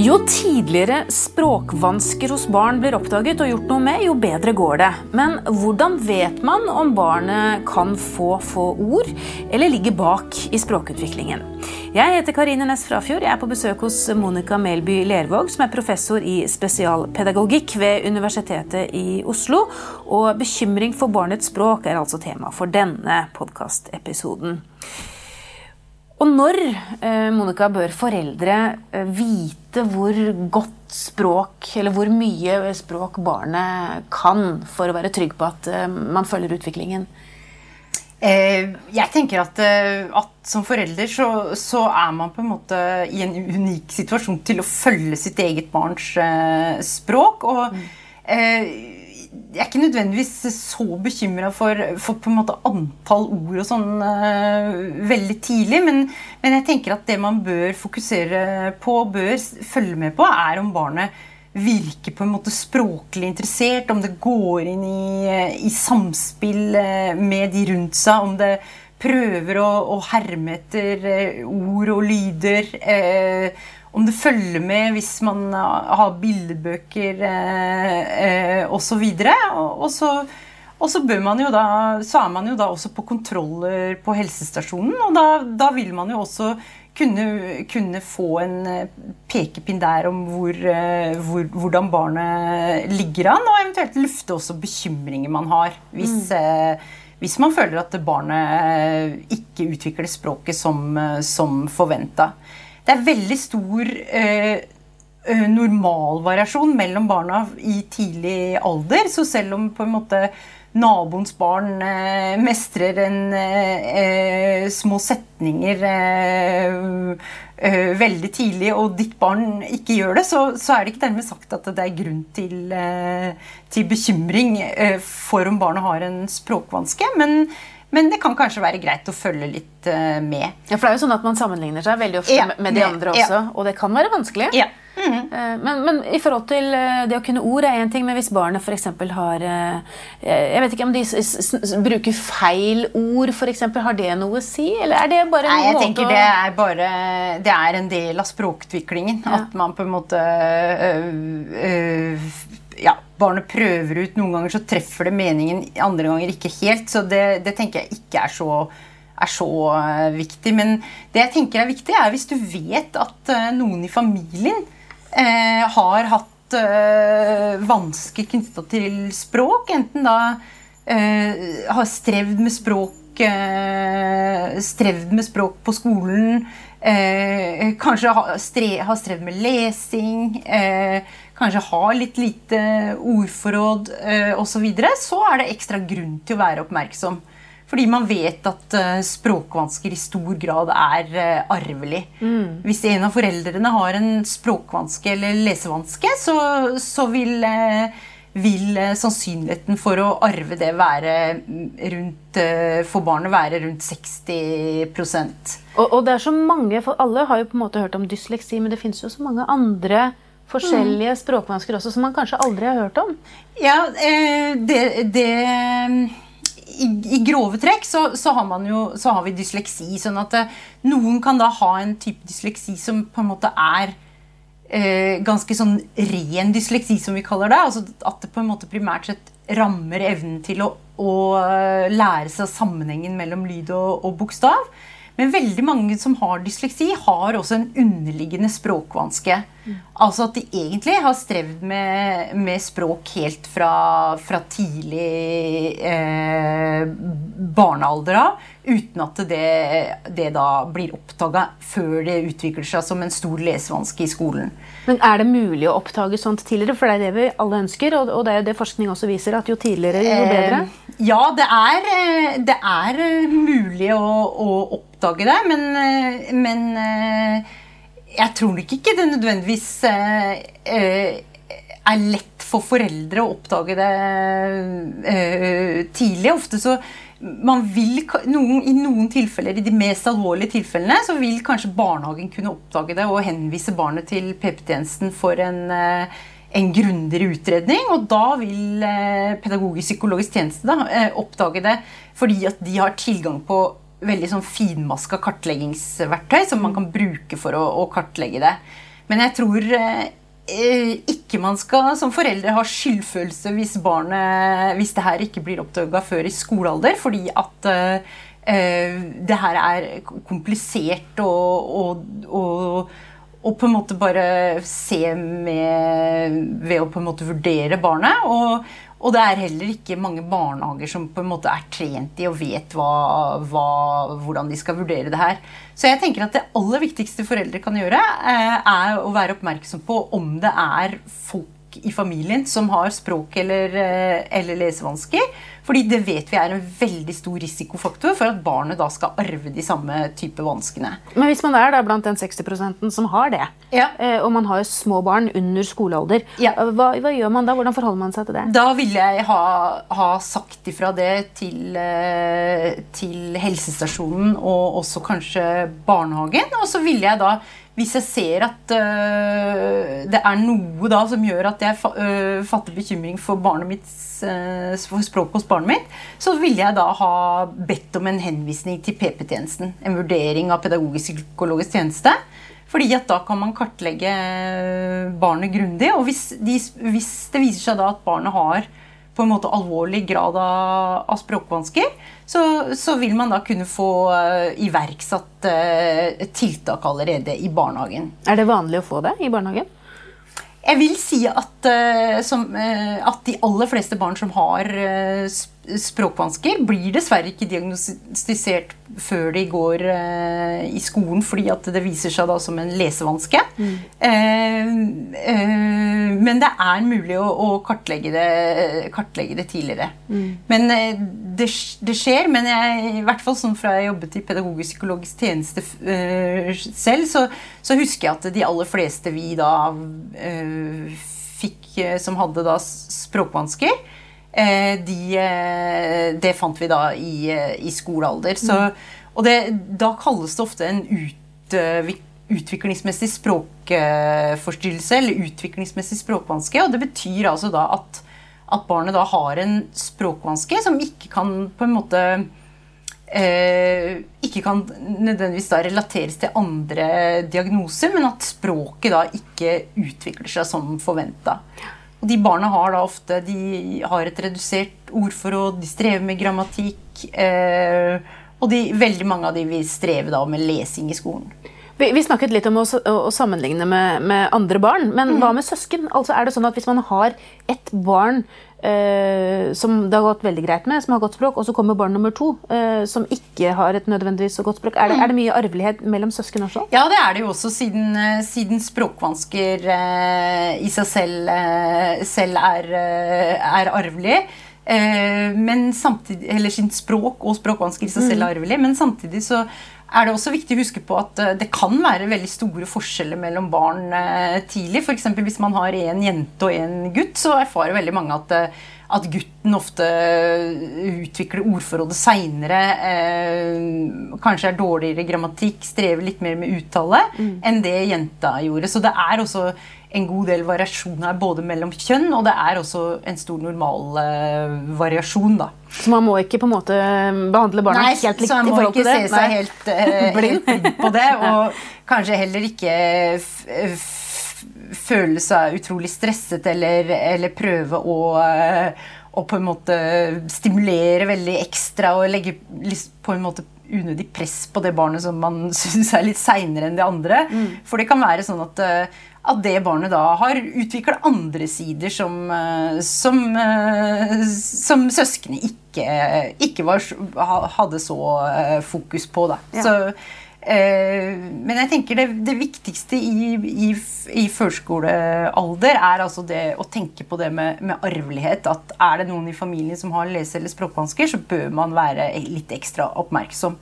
Jo tidligere språkvansker hos barn blir oppdaget og gjort noe med, jo bedre går det. Men hvordan vet man om barnet kan få få ord, eller ligger bak i språkutviklingen? Jeg heter Karine Næss Frafjord. Jeg er på besøk hos Monica Melby Lervåg, som er professor i spesialpedagogikk ved Universitetet i Oslo. Og bekymring for barnets språk er altså tema for denne podkastepisoden. Og når eh, Monica, bør foreldre eh, vite hvor godt språk, eller hvor mye språk barnet kan, for å være trygg på at eh, man følger utviklingen? Jeg tenker at, at som forelder så, så, er man på en måte i en unik situasjon til å følge sitt eget barns språk. Og mm jeg er ikke nødvendigvis så bekymra for, for, på en måte antall ord og sånn uh, veldig tidlig. Men, men, jeg tenker at det man bør fokusere på, bør følge med på, er om barnet virker på en måte språklig interessert. Om det går inn i, i samspill eh, med de rundt seg. Om det prøver å, å herme etter eh, ord og lyder. Uh, om det følger med hvis man har bildebøker eh, eh, osv. Og, og, så, og så, da, så er man jo da også på kontroller på helsestasjonen. Og da, da vil man jo også kunne, kunne, få en eh, pekepinn der om hvor, eh, hvor, hvordan barnet ligger an, og eventuelt lufte også bekymringer man har. Hvis, mm. hvis man føler at barnet ikke utvikler språket som, som forventa. Det er veldig stor eh, eh, normalvariasjon mellom barna i tidlig alder. Så selv om på en måte naboens barn eh, mestrer en eh, små setninger eh, eh, veldig tidlig, og ditt barn ikke gjør det, så, så, er det ikke dermed sagt at det er grunn til, til bekymring for om barnet har en språkvanske. men men det kan kanskje være greit å følge litt uh, med. Ja, For det er jo sånn at man sammenligner seg veldig ofte ja, med de andre også, ja. og det kan være vanskelig. Ja. Mm -hmm. uh, men, men, i forhold til uh, det å kunne ord er én ting, men hvis barnet f.eks. har Jeg vet ikke om de bruker feil ord, f.eks. Har det noe å si? Eller er det bare en Nei, jeg måte tenker det er bare Det er en del av språkutviklingen. At man på en måte ja, barnet prøver ut. Noen ganger så treffer det meningen, andre ganger ikke helt. Så det, det tenker jeg ikke er så, er så uh, viktig. Men det jeg tenker er viktig, er hvis du vet at uh, noen i familien eh, har hatt vansker knytta til språk, enten da har strevd med språk strevd med språk på skolen, eh, kanskje har, strevd med lesing, eh, kanskje har litt lite ordforråd eh, osv., så, videre, så er det ekstra grunn til å være oppmerksom. Fordi man vet at uh, språkvansker i stor grad er arvelig. Mm. Hvis en av foreldrene har en språkvanske eller lesevanske, så, så vil vil eh, sannsynligheten for å arve det være rundt, eh, for barnet være rundt 60 og, og det er så mange, for Alle har jo på en måte hørt om dysleksi, men det finnes jo så mange andre forskjellige mm. språkvansker også som man kanskje aldri har hørt om. Ja, eh, det, det i, i, grove trekk så, så, har jo, så, har vi dysleksi. sånn at noen kan da ha en type dysleksi som på en måte er eh, ganske sånn ren dysleksi, som vi kaller det. Altså at det på en måte primært sett rammer evnen til å, å eh, lære seg sammenhengen mellom lyd og, og bokstav. Men veldig mange som har dysleksi, har også en underliggende språkvanske. Altså at de egentlig har strevd med, med språk helt fra, fra tidlig eh, barnealder av. Uten at det, det da blir oppdaga før det utvikler seg som en stor lesevanske i skolen. Men Er det mulig å oppdage sånt tidligere? For det er det vi alle ønsker. Og det er jo det forskning også viser, at jo tidligere, jo bedre. Eh, ja, det er, eh, det er eh, mulig å, å oppdage det, men, eh, men eh, jeg tror nok ikke det nødvendigvis eh, er lett for foreldre å oppdage det tidlig. Ofte så man vil, noen, I noen tilfeller, i de mest alvorlige tilfellene, så vil kanskje barnehagen kunne oppdage det og henvise barnet til PP-tjenesten for en, en grundigere utredning. Og da vil pedagogisk-psykologisk tjeneste da, oppdage det fordi at de har tilgang på veldig sånn finmaska kartleggingsverktøy som man kan bruke for å, å kartlegge det. Men jeg tror eh, ikke man skal som foreldre ha skyldfølelse hvis barnet hvis det her ikke blir oppdaga før i skolealder, fordi at eh, det her er komplisert og, og, og, og, på en måte bare se med Ved å på en måte vurdere barnet. Og, og det er heller ikke mange barnehager som på en måte er trent i og vet hva, hva, hvordan de skal vurdere det her. Så jeg tenker at det aller viktigste foreldre kan gjøre, eh, er å være oppmerksom på om det er folk i familien som har språk- eller, eh, eller lesevansker. Fordi det vet vi er en veldig stor risikofaktor for at barnet da skal arve de samme type vanskene. Men hvis man er da blant den 60% som har det, ja. Eh, og man har små barn under skolealder, ja. hva, hva, gjør man da? Hvordan forholder man seg til det? Da ville jeg ha, ha sagt ifra det til, eh, til helsestasjonen og også kanskje barnehagen. Og så ville jeg da hvis jeg ser at øh, det er noe da som gjør at jeg fa øh, fatter bekymring for, mitt, øh, for språket hos barnet mitt, så ville jeg da ha bedt om en henvisning til PP-tjenesten. En vurdering av pedagogisk-psykologisk tjeneste. Fordi at da kan man kartlegge barnet grundig. Og hvis, de, hvis det viser seg da at barnet har på en måte alvorlig grad av, av språkvansker, så, så, vil man da kunne få uh, iverksatt uh, tiltak allerede i barnehagen. Er det vanlig å få det i barnehagen? Jeg vil si at, uh, som, at de aller fleste barn som har språkvansker, blir dessverre ikke diagnostisert før de går eh, i skolen, fordi at det viser seg da som en lesevanske. Mm. Eh, eh, men det er mulig å, å kartlegge, det, kartlegge, det, tidligere. Mm. Men det, det, skjer. Men jeg, i hvert fall sånn fra jeg jobbet i pedagogisk-psykologisk tjeneste selv, så, så, husker jeg at de aller fleste vi da fikk som hadde da språkvansker, Eh, de, eh, det fant vi da i, eh, i skolealder. Så, og det, da kalles det ofte en ut, utviklingsmessig språkforstyrrelse eller utviklingsmessig språkvanske. Og det betyr altså da at, at barnet da har en språkvanske som ikke kan på en måte eh, ikke kan nødvendigvis da relateres til andre diagnoser, men at språket da ikke utvikler seg som forventa. Og de barna har da ofte de har et redusert ordforråd, de strever med grammatikk. Eh, og de, veldig mange av de vil streve da med lesing i skolen. Vi, vi snakket litt om å, å sammenligne med, med, andre barn, men mm. hva med søsken? Altså Er det sånn at hvis man har et barn eh, som det har gått veldig greit med, som har godt språk, og så kommer barn nummer to eh, som ikke har et nødvendigvis så godt språk. Er det, er det, mye arvelighet mellom søsken også? Ja, det er det jo også, siden, eh, siden språkvansker eh, i seg selv, eh, selv er, eh, er arvelig. men samtidig, eller sin språk og språkvansker i seg selv er mm. arvelig, men samtidig så er det også viktig å huske på at det kan være veldig store forskjeller mellom barn tidlig. F.eks. hvis man har en jente og en gutt, så erfarer veldig mange at at gutten ofte utvikler ordforrådet seinere. Eh, kanskje er dårligere grammatikk, strever litt mer med uttale mm. enn det jenta gjorde. Så det er også en god del variasjon her, både mellom kjønn, og det er også en stor normal eh, variasjon. da. Så man må ikke på en måte behandle barna Nei, helt likt? Nei, så man må ikke se seg helt, eh, helt blind på det. Og kanskje heller ikke føle seg utrolig stresset eller, eller prøve å, eh, å, på en måte stimulere veldig ekstra og legge på en måte unødig press på det barnet som man syns er litt seinere enn de andre. Mm. For det kan være sånn at, eh, at det barnet da har utvikla andre sider som, eh, som, som søsknene ikke, ikke var, hadde så fokus på. Da. Ja. Så men jeg tenker det, det viktigste i, i, i, førskolealder er altså det å tenke på det med, med, arvelighet. At er det noen i familien som har lese- eller språkvansker, så bør man være litt ekstra oppmerksom.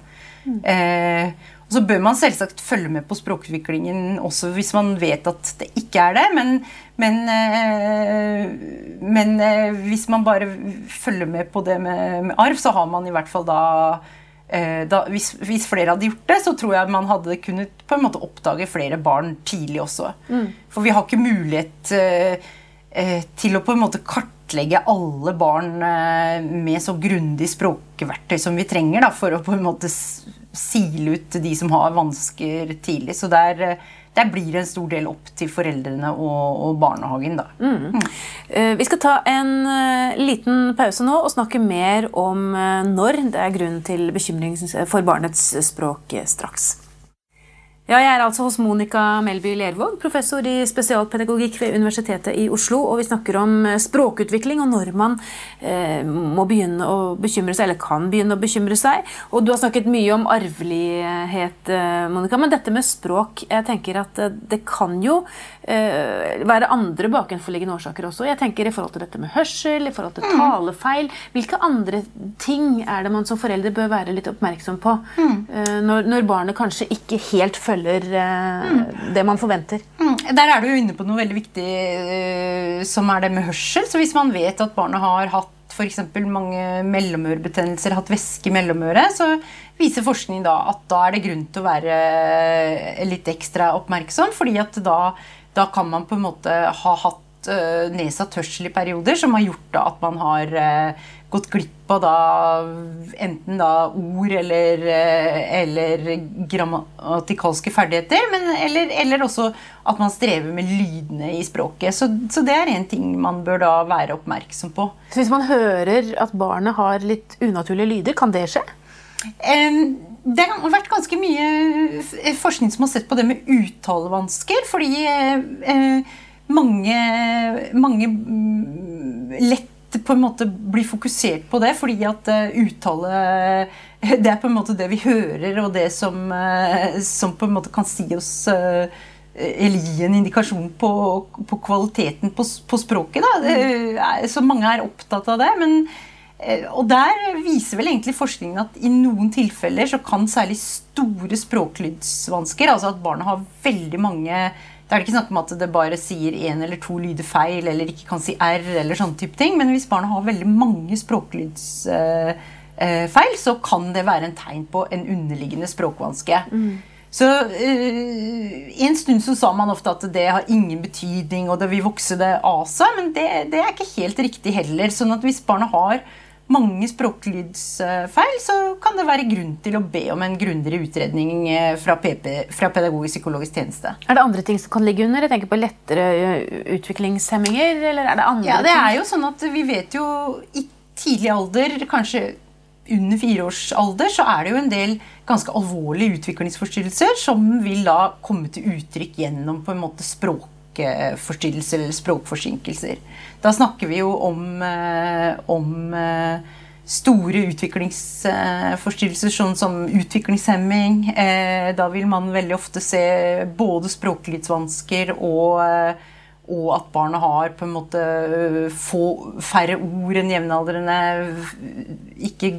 Mm. Eh, og så bør man selvsagt følge med på språkutviklingen også hvis man vet at det ikke er det. Men, men, eh, men eh, hvis man bare følger med på det med, med arv, så har man i hvert fall da Eh, da, hvis, hvis, flere hadde gjort det, så tror jeg man hadde kunnet på en måte oppdage flere barn tidlig også. Mm. For vi har ikke mulighet eh, eh, til å på en måte kartlegge alle barn eh, med så grundig språkverktøy som vi trenger da, for å på en måte sile ut de som har vansker tidlig. Så det er, eh, der blir det en stor del opp til foreldrene og, og barnehagen. da. Mm. Mm. Vi skal ta en liten pause nå og snakke mer om når det er grunn til bekymring for barnets språk straks. Ja, jeg er altså hos Monica Melby Lervåg, professor i spesialpedagogikk ved Universitetet i Oslo. og Vi snakker om eh, språkutvikling og når man eh, må begynne å bekymre seg, eller kan begynne å bekymre seg. Og Du har snakket mye om arvelighet, eh, Monica, men dette med språk Jeg tenker at eh, det kan jo eh, være andre bakenforliggende årsaker også. Jeg tenker i forhold til dette med hørsel, i forhold til mm. talefeil. Hvilke andre ting er det man som forelder bør være litt oppmerksom på mm. eh, når, når barnet kanskje ikke helt følger følger eh, mm. det man forventer. Mm. Der er du inne på noe veldig viktig, eh, som er det med hørsel. Så hvis man vet at barnet har hatt f.eks. mange mellomørebetennelser, hatt væske i mellomøret, så viser forskning da at da er det grunn til å være eh, litt ekstra oppmerksom. fordi at da, da kan man på en måte ha hatt nedsatt hørsel i perioder, som har gjort at man har gått glipp av da enten da ord eller, eh, eller grammatikalske ferdigheter, men, eller, eller, også at man strever med lydene i språket. Så, så det er en ting man bør da være oppmerksom på. Så Hvis man hører at barnet har litt unaturlige lyder, kan det skje? Det har vært ganske mye forskning som har sett på det med uttalevansker. Fordi eh, mange, mange mm, lett på en måte blir fokusert på det, fordi at uh, uttale Det er på en måte det vi hører, og det som, uh, som på en måte kan si oss uh, eller gi en indikasjon på, på kvaliteten på, på språket. Da. Så mange er opptatt av det. Men, og der viser vel egentlig forskningen at i noen tilfeller så kan særlig store språklydsvansker, altså at barna har veldig mange da er det ikke snakk om at det bare sier én eller to lyder feil, eller ikke kan si R, eller sånne type ting. Men hvis barna har veldig mange språklydsfeil, så kan det være en tegn på en underliggende språkvanske. Mm. Så uh, En stund så sa man ofte at det har ingen betydning, og det vil vokse det av seg. Men det, det er ikke helt riktig heller. sånn at hvis barna har mange språklydsfeil, så kan det være grunn til å be om en grundigere utredning eh, fra, PP, fra pedagogisk psykologisk tjeneste. Er det andre ting som kan ligge under? Jeg tenker på lettere utviklingshemminger? eller er det andre Ja, det er jo sånn at Vi vet jo i tidlig alder, kanskje under fireårsalder, så er det jo en del ganske alvorlige utviklingsforstyrrelser som vil da komme til uttrykk gjennom på en måte språk språkforstyrrelser eller språkforsinkelser. Da snakker vi jo om, eh, om eh, store utviklingsforstyrrelser, sånn som utviklingshemming. Eh, da vil man veldig ofte se både språklydsvansker og, og at barnet har på en måte få, færre ord enn jevnaldrende. Ikke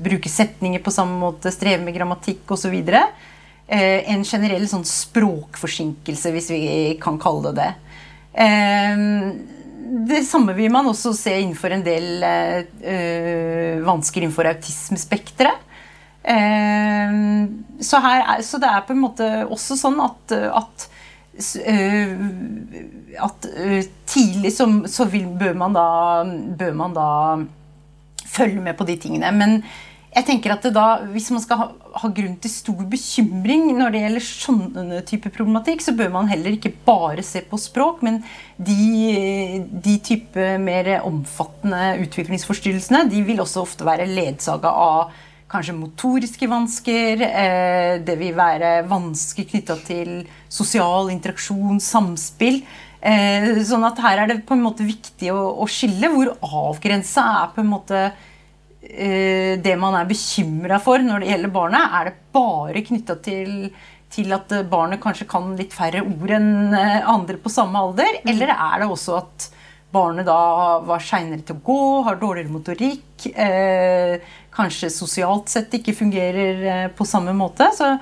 bruker setninger på samme måte, strever med grammatikk osv. Eh, en generell sånn språkforsinkelse, hvis vi kan kalle det det. Eh, det samme vil man også se innenfor en del uh, vansker innenfor autismespekteret. Så, så, det er på en måte også sånn at, at, at tidlig så, så vil, bør, man da, bør man da følge med på de tingene. Men jeg tenker at da, Hvis man skal ha, ha, grunn til stor bekymring når det gjelder sånne type problematikk, så bør man heller ikke bare se på språk, men de, de type mer omfattende utviklingsforstyrrelsene de vil også ofte være ledsaga av kanskje motoriske vansker. Eh, det vil være vansker knytta til sosial interaksjon, samspill. Eh, sånn at her er det på en måte viktig å, å skille hvor avgrensa er på en måte det man er bekymra for når det gjelder barnet, er det bare knytta til, til, at barnet kanskje kan litt færre ord enn eh, andre på samme alder? Mm. Eller er det også at barnet da var seinere til å gå, har dårligere motorikk, eh, kanskje sosialt sett ikke fungerer eh, på samme måte? Så,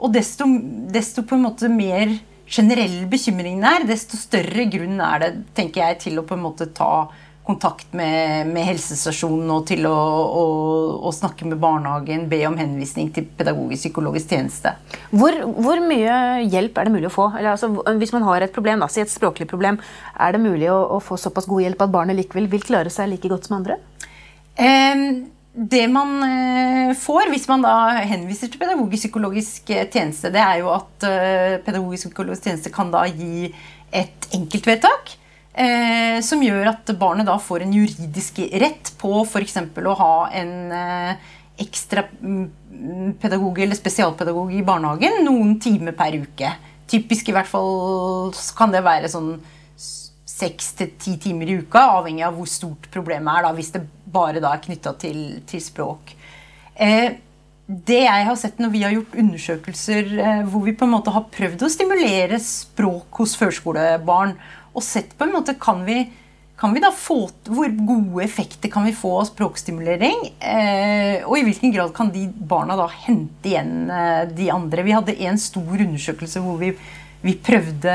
og desto, desto, på en måte mer generell bekymringen er, desto større grunn er det tenker jeg, til å på en måte ta kontakt med, med helsestasjonen og til å, å, å, snakke med barnehagen, be om henvisning til pedagogisk psykologisk tjeneste. Hvor, hvor mye hjelp er det mulig å få? Altså, hvis man har et problem, da, et språklig problem, er det mulig å, å, få såpass god hjelp at barnet likevel vil klare seg like godt som andre? Eh, det man eh, får hvis man da henviser til pedagogisk-psykologisk eh, tjeneste, det er jo at eh, pedagogisk-psykologisk tjeneste kan da gi et enkeltvedtak eh, som gjør at barnet da får en juridisk rett på f.eks. å ha en eh, ekstra mm, pedagog eller spesialpedagog i barnehagen noen timer per uke. Typisk i hvert fall kan det være sånn seks til ti timer i uka, avhengig av hvor stort problemet er, da, hvis det bare da er knytta til, til, språk. Eh, det jeg har sett når vi har gjort undersøkelser eh, hvor vi på en måte har prøvd å stimulere språk hos førskolebarn, og sett på en måte kan vi, kan vi da få, Hvor gode effekter kan vi få av språkstimulering? Eh, og i hvilken grad kan de barna da hente igjen eh, de andre? Vi hadde en stor undersøkelse hvor vi, vi prøvde,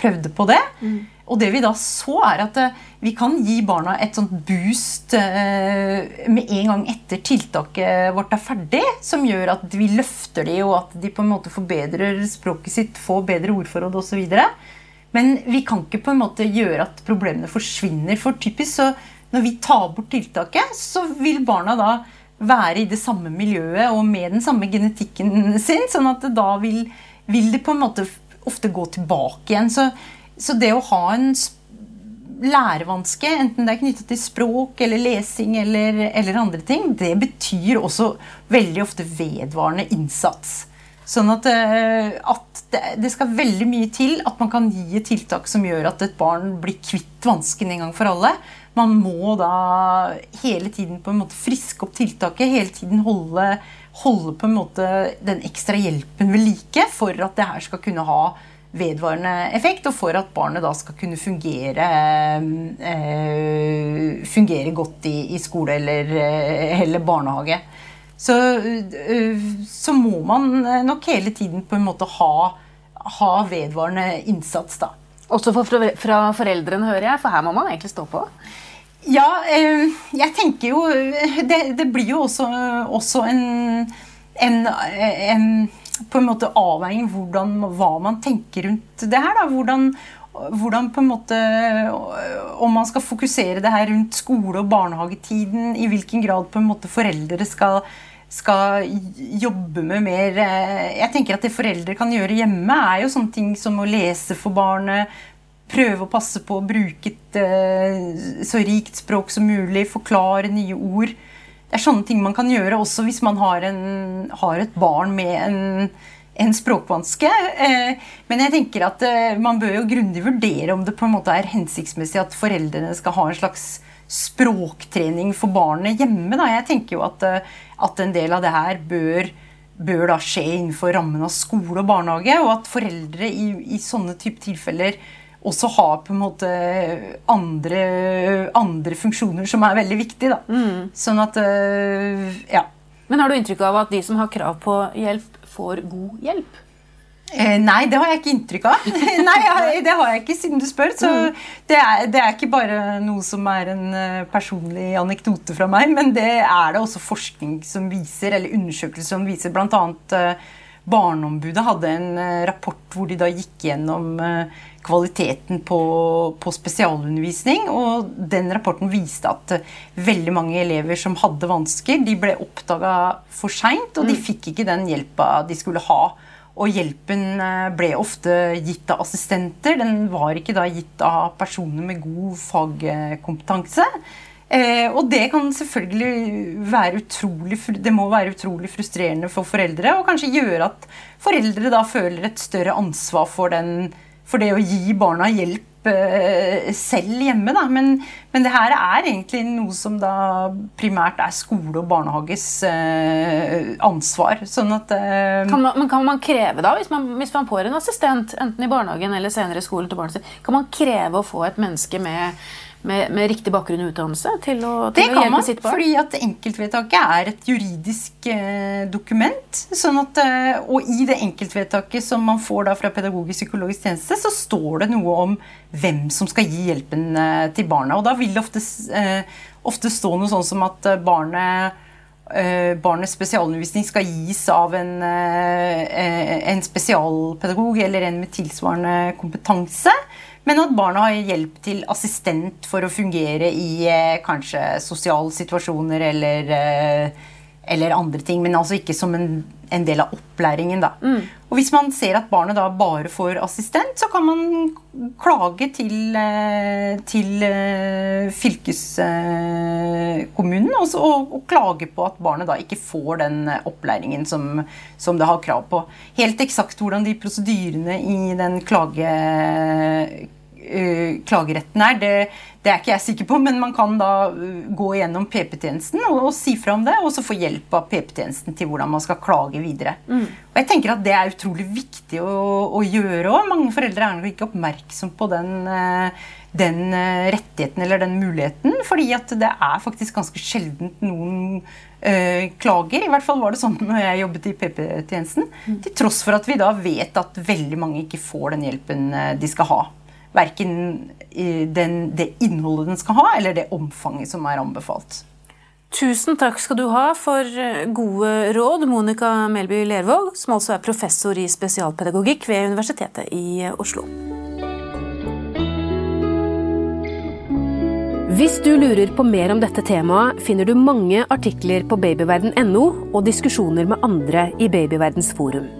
prøvde, på det. Mm. Og det vi da så, er at eh, vi kan gi barna et sånt boost eh, med en gang etter tiltaket vårt er ferdig, som gjør at vi løfter de, og at de på en måte forbedrer språket sitt, får bedre ordforråd osv. Men vi kan ikke på en måte gjøre at problemene forsvinner. For typisk så når vi tar bort tiltaket, så vil barna da være i det samme miljøet og med den samme genetikken sin. sånn at da vil, vil det på en måte ofte gå tilbake igjen. Så så det å ha en lærevanske, enten det er knyttet til språk eller lesing eller, eller, andre ting, det betyr også veldig ofte vedvarende innsats. Sånn at, eh, at det, skal veldig mye til at man kan gi et tiltak som gjør at et barn blir kvitt vansken en gang for alle. Man må da hele tiden på en måte friske opp tiltaket, hele tiden holde, holde på en måte den ekstra hjelpen ved like for at det her skal kunne ha vedvarende effekt, og for at barnet da skal kunne fungere, øh, fungere godt i, i, skole eller, eh, eller barnehage. Så, eh, så, må man nok hele tiden på en måte ha, ha vedvarende innsats, da. Også fra, fra foreldrene, hører jeg, for her må man egentlig stå på? Ja, eh, jeg tenker jo Det, det blir jo også, også en, en, en på en måte avveining hvordan, hva man tenker rundt det her. Da. Hvordan, hvordan på en måte Om man skal fokusere det her rundt skole- og barnehagetiden, i hvilken grad på en måte foreldre skal, skal jobbe med mer eh, Jeg tenker at det foreldre kan gjøre hjemme, er jo sånne ting som å lese for barnet. Prøve å passe på å bruke et eh, så rikt språk som mulig. Forklare nye ord det er sånne ting man kan gjøre også hvis man har, en, har et barn med en, en språkvanske. Eh, men jeg tenker at man bør jo grundig vurdere om det på en måte er hensiktsmessig at foreldrene skal ha en slags språktrening for barnet hjemme. Da. Jeg tenker jo at, at en del av det her bør, bør da skje innenfor rammen av skole og barnehage, og at foreldre i, i sånne type tilfeller også har på en måte andre, andre funksjoner som er veldig viktige. Da. Mm. Sånn at øh, Ja. Men har du inntrykk av at de som har krav på hjelp, får god hjelp? Eh, nei, det har jeg ikke inntrykk av. nei, Det har jeg ikke, siden du spør. Så mm. det, er, det, er, ikke bare noe som er en uh, personlig anekdote fra meg, men det er det også forskning som viser, eller undersøkelser som viser. Blant annet uh, Barneombudet hadde en rapport hvor de da gikk gjennom kvaliteten på, på, spesialundervisning. Og den rapporten viste at eh, veldig mange elever som hadde vansker, de ble oppdaga for seint, og de mm. fikk ikke den hjelpa de skulle ha. Og hjelpen eh, ble ofte gitt av assistenter. Den var ikke da gitt av personer med god fagkompetanse. Eh, og det kan selvfølgelig være utrolig Det må være utrolig frustrerende for foreldre, og kanskje gjøre at foreldre da føler et større ansvar for den for det å gi barna hjelp eh, selv hjemme. Da. Men, men, det her er egentlig noe som da primært er skole og barnehages eh, ansvar. Sånn at eh, kan man, kan man kreve, da, hvis man, hvis man får en assistent, enten i barnehagen eller senere i skolen til barnet sitt, kan man kreve å få et menneske med med, med, riktig bakgrunn og utdannelse til å, til det å hjelpe man, sitt barn? fordi at enkeltvedtaket er et juridisk eh, dokument. Sånn at, eh, og i det enkeltvedtaket som man får da fra pedagogisk-psykologisk tjeneste, så står det noe om hvem som skal gi hjelpen eh, til barna. Og da vil det ofte, eh, ofte stå noe sånn som at eh, barnet eh, barnets spesialundervisning skal gis av en, en spesialpedagog eller en med tilsvarende kompetanse. Men at barna har hjelp til assistent for å fungere i eh, kanskje sosiale situasjoner eller eh, eller andre ting, men altså ikke som en, en del av opplæringen. Da. Mm. Og hvis man ser at barnet da bare får assistent, så kan man klage til, eh, til eh, fylkeskommunen og, og, og, klage på at barnet da ikke får den opplæringen som, som det har krav på. Helt eksakt hvordan de prosedyrene i den klage klageretten er, det, det, er ikke jeg sikker på, men man kan da uh, gå gjennom PP-tjenesten og, og, si fra om det, og så få hjelp av PP-tjenesten til hvordan man skal klage videre. Mm. Og jeg tenker at Det er utrolig viktig å, å gjøre òg. Mange foreldre er nok ikke oppmerksom på den, uh, den rettigheten eller den muligheten, fordi at det er faktisk ganske sjeldent noen klager. I hvert fall var det sånn når jeg jobbet i PP-tjenesten. Mm. Til tross for at vi da vet at veldig mange ikke får den hjelpen de skal ha verken den, det innholdet den skal ha, eller det omfanget som er anbefalt. Tusen takk skal du ha for eh, gode råd, Monica Melby Lervåg, som altså er professor i spesialpedagogikk ved Universitetet i Oslo. Hvis du lurer på mer om dette temaet, finner du mange artikler på babyverden.no og diskusjoner med andre i Babyverdens forum.